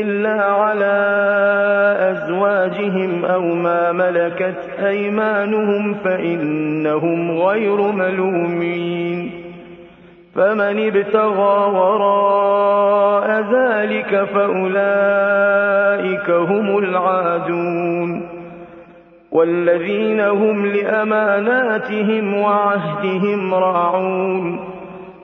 إلا على أزواجهم أو ما ملكت أيمانهم فإنهم غير ملومين فمن ابتغى وراء ذلك فأولئك هم العادون والذين هم لأماناتهم وعهدهم راعون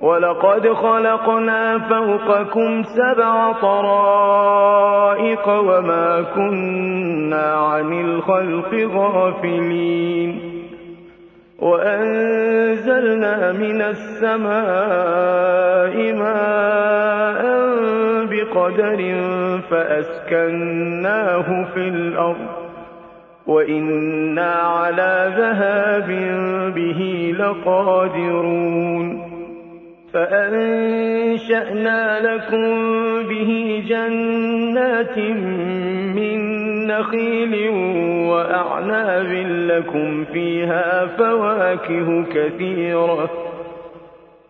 ولقد خلقنا فوقكم سبع طرائق وما كنا عن الخلق غافلين. وأنزلنا من السماء ماء بقدر فأسكناه في الأرض. وإنا على ذهاب به لقادرون. فأنشأنا لكم به جنات من نخيل وأعناب لكم فيها فواكه كثيرة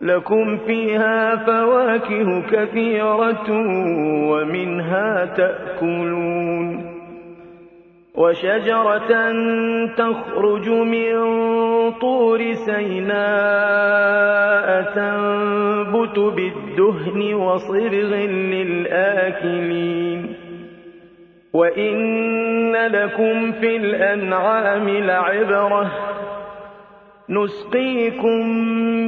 لكم فيها فواكه كثيرة ومنها تأكلون. وشجرة تخرج من طور سيناء تنبت بالدهن وصرغ للآكلين وإن لكم في الأنعام لعبرة نسقيكم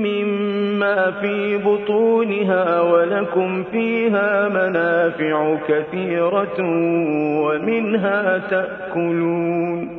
مما في بطونها ولكم فيها منافع كثيرة ومنها تأكلون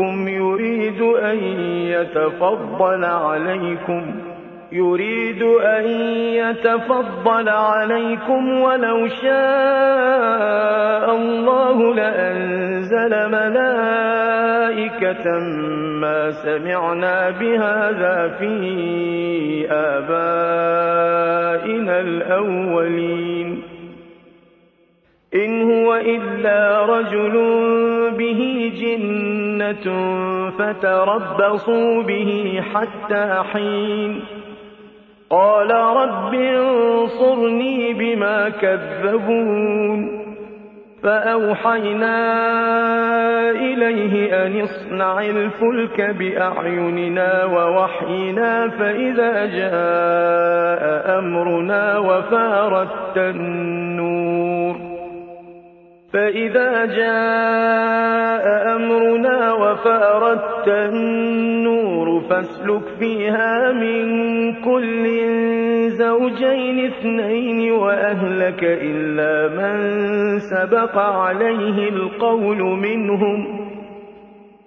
مثلكم يريد أن يتفضل عليكم يريد أن يتفضل عليكم ولو شاء الله لأنزل ملائكة ما سمعنا بهذا في آبائنا الأولين. إن هو إلا رجل به جنة فتربصوا به حتى حين. قال رب انصرني بما كذبون. فأوحينا إليه أن اصنع الفلك بأعيننا ووحينا فإذا جاء أمرنا وفارت النور فإذا جاء أمرنا وفارت النور فاسلك فيها من كل زوجين اثنين وأهلك إلا من سبق عليه القول منهم.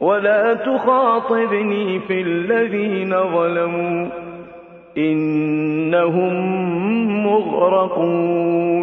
ولا تخاطبني في الذين ظلموا إنهم مغرقون.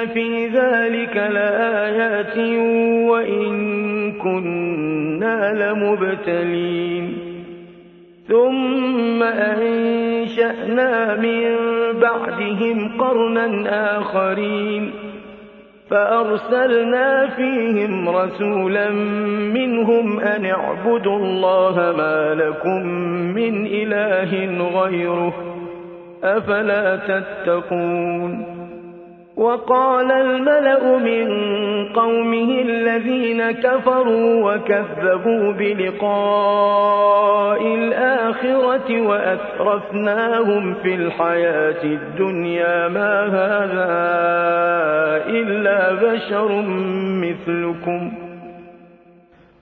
إن في ذلك لآيات وإن كنا لمبتلين ثم أنشأنا من بعدهم قرنا آخرين فأرسلنا فيهم رسولا منهم أن اعبدوا الله ما لكم من إله غيره أفلا تتقون وقال الملأ من قومه الذين كفروا وكذبوا بلقاء الآخرة وأترفناهم في الحياة الدنيا ما هذا إلا بشر مثلكم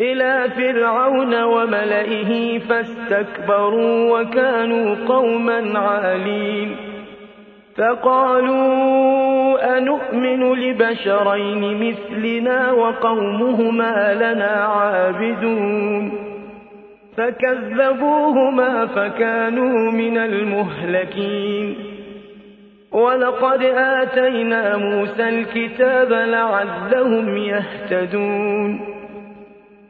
إلى فرعون وملئه فاستكبروا وكانوا قوما عالين. فقالوا أنؤمن لبشرين مثلنا وقومهما لنا عابدون. فكذبوهما فكانوا من المهلكين. ولقد آتينا موسى الكتاب لعلهم يهتدون.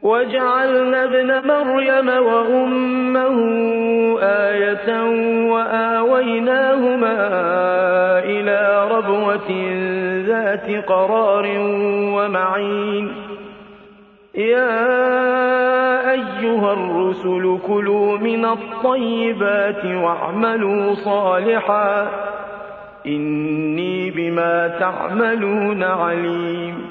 وجعلنا ابن مريم وأمه آية وآويناهما إلى ربوة ذات قرار ومعين. يا أيها الرسل كلوا من الطيبات واعملوا صالحا. إني بما تعملون عليم.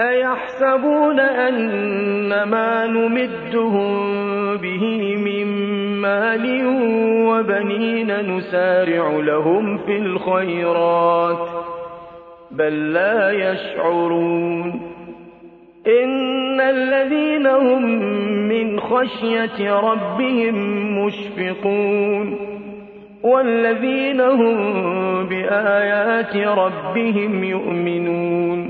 أيحسبون أن ما نمدهم به من مال وبنين نسارع لهم في الخيرات بل لا يشعرون إن الذين هم من خشية ربهم مشفقون والذين هم بآيات ربهم يؤمنون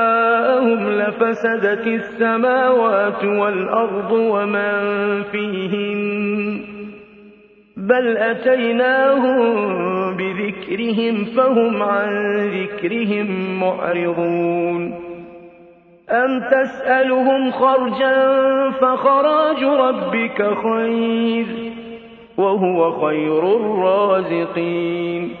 لفسدت السماوات والأرض ومن فيهن بل أتيناهم بذكرهم فهم عن ذكرهم معرضون أَمْ تَسْأَلُهُمْ خَرْجًا فَخَرَاجُ رَبِّكَ خَيْرٌ وَهُوَ خَيْرُ الرَّازِقِينَ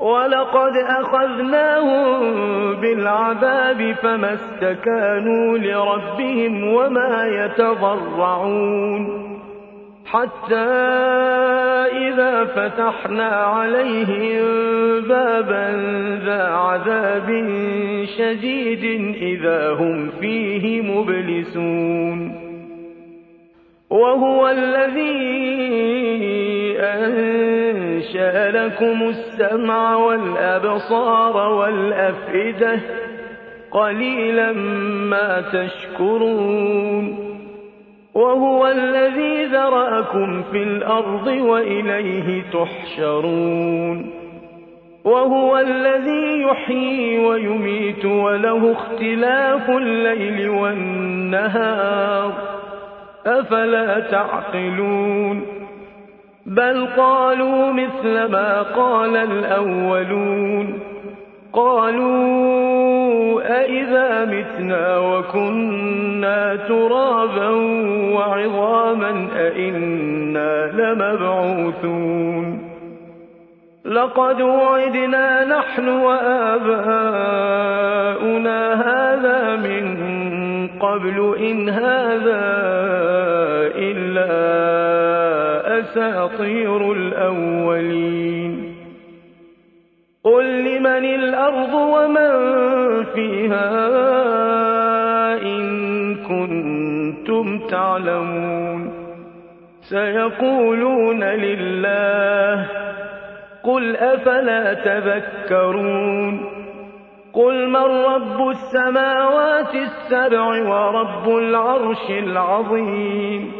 ولقد أخذناهم بالعذاب فما استكانوا لربهم وما يتضرعون حتى إذا فتحنا عليهم بابا ذا عذاب شديد إذا هم فيه مبلسون وهو الذي لكم السمع والأبصار والأفئدة قليلا ما تشكرون وهو الذي ذرأكم في الأرض وإليه تحشرون وهو الذي يحيي ويميت وله اختلاف الليل والنهار أفلا تعقلون بل قالوا مثل ما قال الأولون. قالوا أَإِذَا مِتْنَا وَكُنَّا تُرَابًا وَعِظَامًا أَإِنَّا لَمَبْعُوثُونَ. لَقَدْ وُعِدْنَا نَحْنُ وَآبَاؤُنَا هَٰذَا مِن قَبْلُ إِنْ هَٰذَا إِلَّا أَسَاطِيرُ الْأَوَّلِينَ. قُل لِّمَنِ الْأَرْضُ وَمَن فِيهَا إِن كُنتُمْ تَعْلَمُونَ. سَيَقُولُونَ لِلَّهِ ۚ قُلْ أَفَلَا تَذَكَّرُونَ؟ قُلْ مَن رَّبُّ السَّمَاوَاتِ السَّبْعِ وَرَبُّ الْعَرْشِ الْعَظِيمِ؟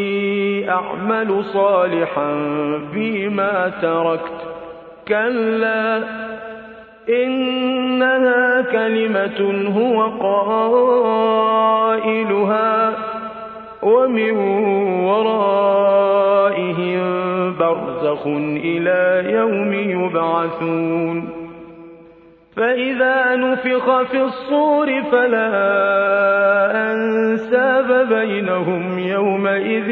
أَعْمَلُ صَالِحًا فِيمَا تَرَكْتُ ۚ. كَلَّا إِنَّهَا كَلِمَةٌ هُوَ قَائِلُهَا ۖ وَمِن وَرَائِهِم بَرْزَخٌ إِلَىٰ يَوْمِ يُبْعَثُونَ. فَإِذَا نُفِخَ فِي الصُّورِ فَلَا أَنسَابَ بَيْنَهُمْ يَوْمَئِذٍ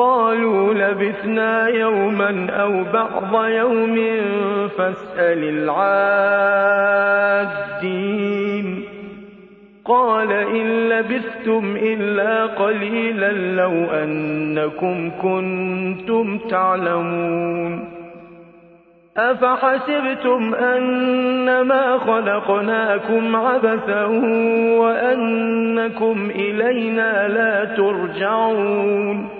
قالوا لبثنا يوما أو بعض يوم فاسأل العادين. قال إن لبثتم إلا قليلا لو أنكم كنتم تعلمون. أفحسبتم أنما خلقناكم عبثا وأنكم إلينا لا ترجعون.